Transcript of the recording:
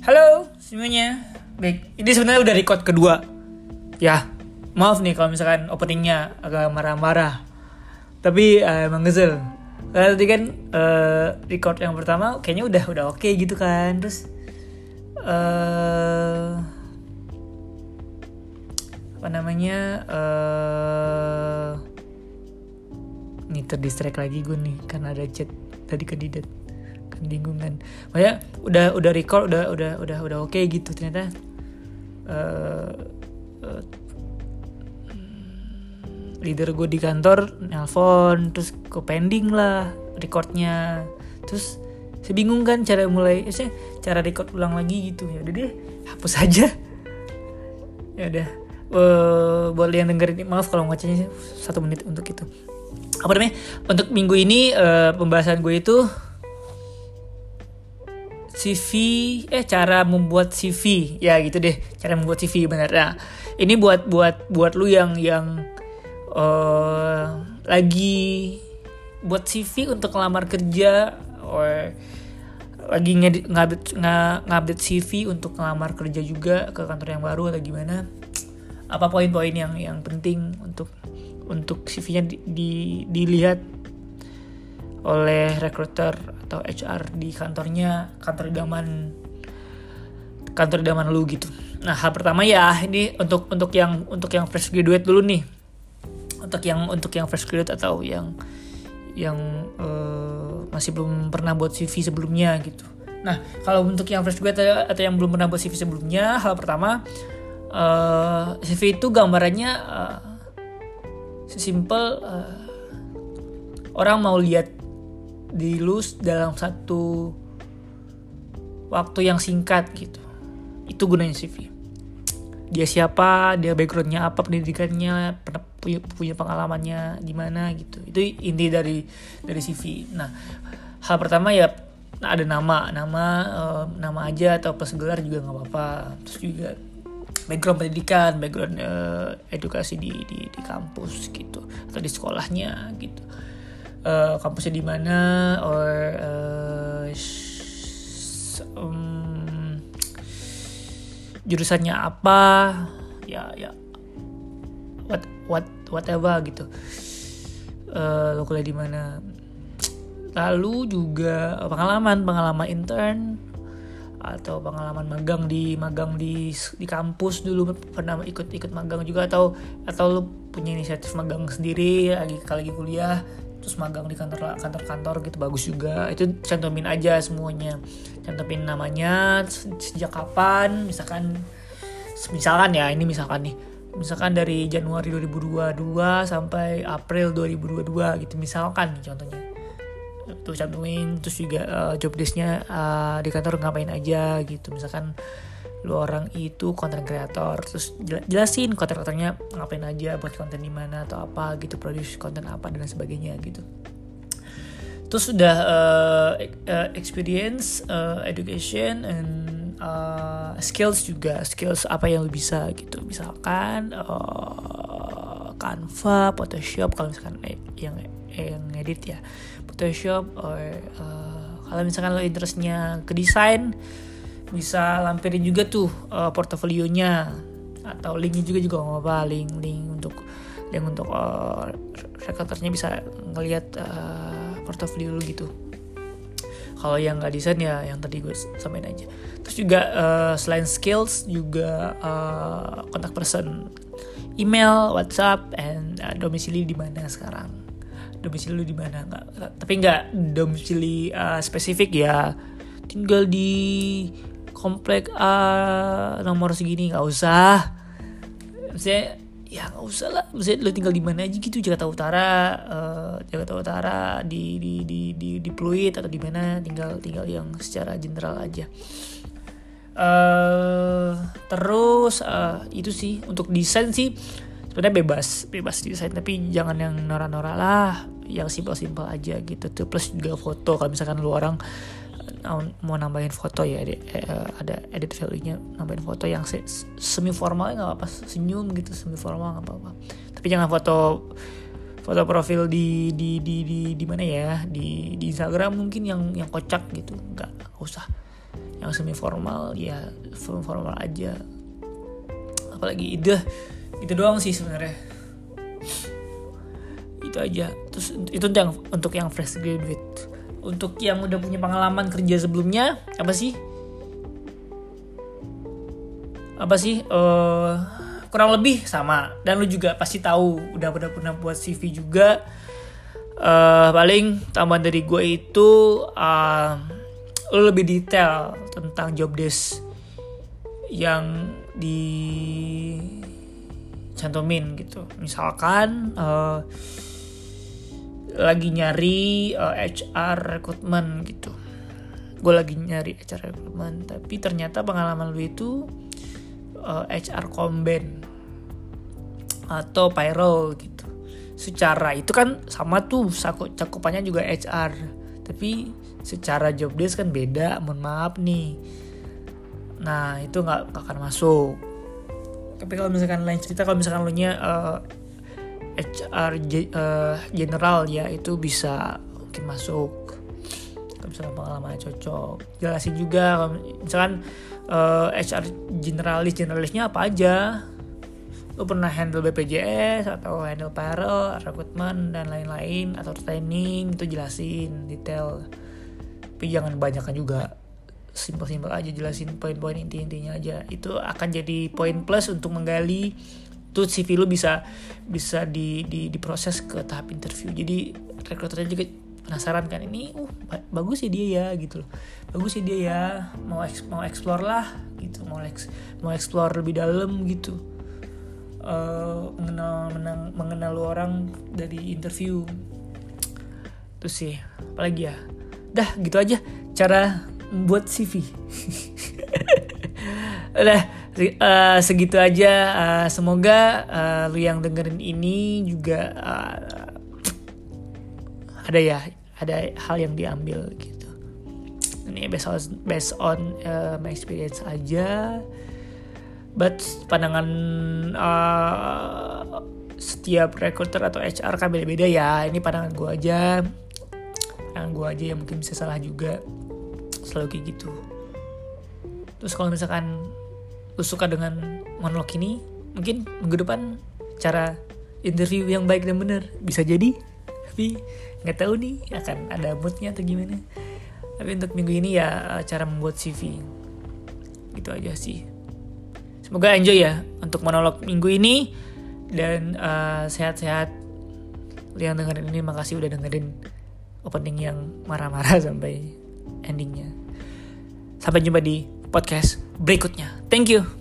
Halo semuanya. Baik, ini sebenarnya udah record kedua. Ya, maaf nih kalau misalkan openingnya agak marah-marah. Tapi uh, emang kesel. Karena tadi kan uh, record yang pertama kayaknya udah udah oke okay gitu kan. Terus uh, apa namanya? Uh, nih terdistract lagi gue nih karena ada chat tadi kandidat kan bingung kan makanya udah udah record udah udah udah udah oke okay gitu ternyata. Uh, uh, leader gue di kantor nelpon terus ke pending lah recordnya. Terus saya bingung kan cara mulai eh, cara record ulang lagi gitu. Ya udah deh hapus aja. Ya udah. Uh, buat yang dengerin maaf kalau ngacanya satu menit untuk itu. Apa namanya? Untuk minggu ini uh, pembahasan gue itu CV eh cara membuat CV ya gitu deh cara membuat CV benar. Nah ini buat buat buat lu yang yang uh, lagi buat CV untuk ngelamar kerja or lagi ngupdate CV untuk ngelamar kerja juga ke kantor yang baru atau gimana. Apa poin-poin yang yang penting untuk untuk CV-nya di, di, dilihat oleh recruiter atau HR di kantornya kantor idaman kantor idaman lu gitu. Nah hal pertama ya ini untuk untuk yang untuk yang fresh graduate dulu nih untuk yang untuk yang fresh graduate atau yang yang uh, masih belum pernah buat CV sebelumnya gitu. Nah kalau untuk yang fresh graduate atau yang belum pernah buat CV sebelumnya hal pertama uh, CV itu gambarannya uh, sesimpel uh, orang mau lihat di lu dalam satu waktu yang singkat gitu. Itu gunanya CV dia siapa dia backgroundnya apa pendidikannya punya punya pengalamannya di mana gitu. Itu inti dari dari CV nah hal pertama ya ada nama. Nama uh, nama aja atau plus gelar juga nggak apa-apa. Terus juga background pendidikan, background uh, edukasi di, di di kampus gitu. Atau di sekolahnya gitu. Uh, kampusnya di mana or uh, um, jurusannya apa ya ya what what whatever gitu. Uh, lo kuliah di mana. Lalu juga pengalaman pengalaman intern atau pengalaman magang di magang di di kampus dulu pernah ikut ikut magang juga atau atau lu punya inisiatif magang sendiri lagi kali lagi kuliah terus magang di kantor kantor kantor gitu bagus juga. Itu cantumin aja semuanya. Cantumin namanya sejak kapan misalkan misalkan ya ini misalkan nih. Misalkan dari Januari 2022 sampai April 2022 gitu misalkan nih contohnya. Tuh cantumin terus juga uh, job uh, di kantor ngapain aja gitu. Misalkan lu orang itu konten kreator terus jelasin konten kreatornya ngapain aja buat konten di mana atau apa gitu produce konten apa dan sebagainya gitu. Terus sudah uh, uh, experience uh, education and uh, skills juga skills apa yang lu bisa gitu. Misalkan uh, Canva Photoshop kalau misalkan eh, yang yang edit ya. Photoshop or uh, kalau misalkan lo interestnya ke desain bisa lampirin juga tuh uh, portofolionya. Atau linknya juga juga nggak apa link link untuk link untuk uh, rekruternya bisa ngelihat uh, portofolio lo gitu. Kalau yang nggak desain ya yang tadi gue samain aja. Terus juga uh, selain skills juga uh, kontak person. Email WhatsApp and uh, domisili di mana sekarang? Domisili lu di mana? Tapi nggak domisili uh, spesifik ya. Tinggal di komplek uh, nomor segini nggak usah. Maksudnya ya nggak usah lah. Maksudnya lu tinggal di mana aja gitu Jakarta Utara uh, Jakarta Utara di di di di di Pluit atau di mana tinggal tinggal yang secara general aja. Uh, terus uh, itu sih untuk desain sih sebenarnya bebas bebas desain tapi jangan yang norak-norak lah yang simpel-simpel aja gitu tuh. Plus juga foto kalau misalkan lu orang mau nambahin foto ya ada, eh, ada edit value-nya nambahin foto yang se semi formal nggak apa-apa senyum gitu semi formal nggak apa-apa. Tapi jangan foto foto profil di di di di di mana ya di di Instagram mungkin yang yang kocak gitu nggak usah. Yang semi formal ya formal formal aja. Apalagi ide itu doang sih sebenarnya. Itu aja. Terus itu yang untuk yang fresh graduate untuk yang udah punya pengalaman kerja sebelumnya apa sih? Apa sih uh, kurang lebih sama. Dan lu juga pasti tahu udah udah pernah buat CV juga. Uh, paling tambahan dari gue itu uh, lu lebih detail tentang job desk yang di cantumin gitu. Misalkan uh, lagi nyari uh, eh, HR recruitment gitu. Gue lagi nyari HR recruitment tapi ternyata pengalaman lu itu uh, eh, HR komben atau payroll gitu. Secara itu kan sama tuh cakupannya juga HR tapi secara job desk kan beda mohon maaf nih. Nah itu nggak akan masuk. Tapi kalau misalkan lain cerita kalau misalkan lo nya uh, HR uh, general ya itu bisa mungkin masuk. Misalkan pengalaman cocok. Jelasin juga misalkan uh, eh, HR generalis generalisnya apa aja? Lo pernah handle BPJS atau handle payroll, recruitment dan lain-lain atau training itu jelasin detail. Tapi jangan banyakkan juga. Simpel-simpel aja jelasin poin-poin inti-intinya aja. Itu akan jadi poin plus untuk menggali tuh CV lu bisa bisa di, di diproses ke tahap interview. Jadi rekruternya juga penasaran kan ini uh bagus ya dia ya gitu loh. Bagus ya dia ya mau eks, mau explore lah gitu. Mau eks, mau explore lebih dalam gitu. Uh, mengenal menang, mengenal lu orang dari interview. Terus sih apalagi ya. Dah gitu aja cara buat CV udah uh, segitu aja. Uh, semoga uh, lu yang dengerin ini juga uh, ada ya ada hal yang diambil gitu. Ini based on based on uh, my experience aja. But pandangan uh, setiap recruiter atau HR kan beda-beda ya. Ini pandangan gue aja. Pandangan gue aja yang mungkin bisa salah juga. Selalu kayak gitu. Terus kalau misalkan suka dengan monolog ini mungkin minggu depan cara interview yang baik dan benar bisa jadi. Tapi nggak tahu nih akan ada moodnya atau gimana. Tapi untuk minggu ini ya cara membuat CV gitu aja sih. Semoga enjoy ya untuk monolog minggu ini. Dan uh, sehat-sehat. Yang dengerin ini makasih udah dengerin opening yang marah-marah sampai endingnya. Sampai jumpa di podcast berikutnya. Thank you.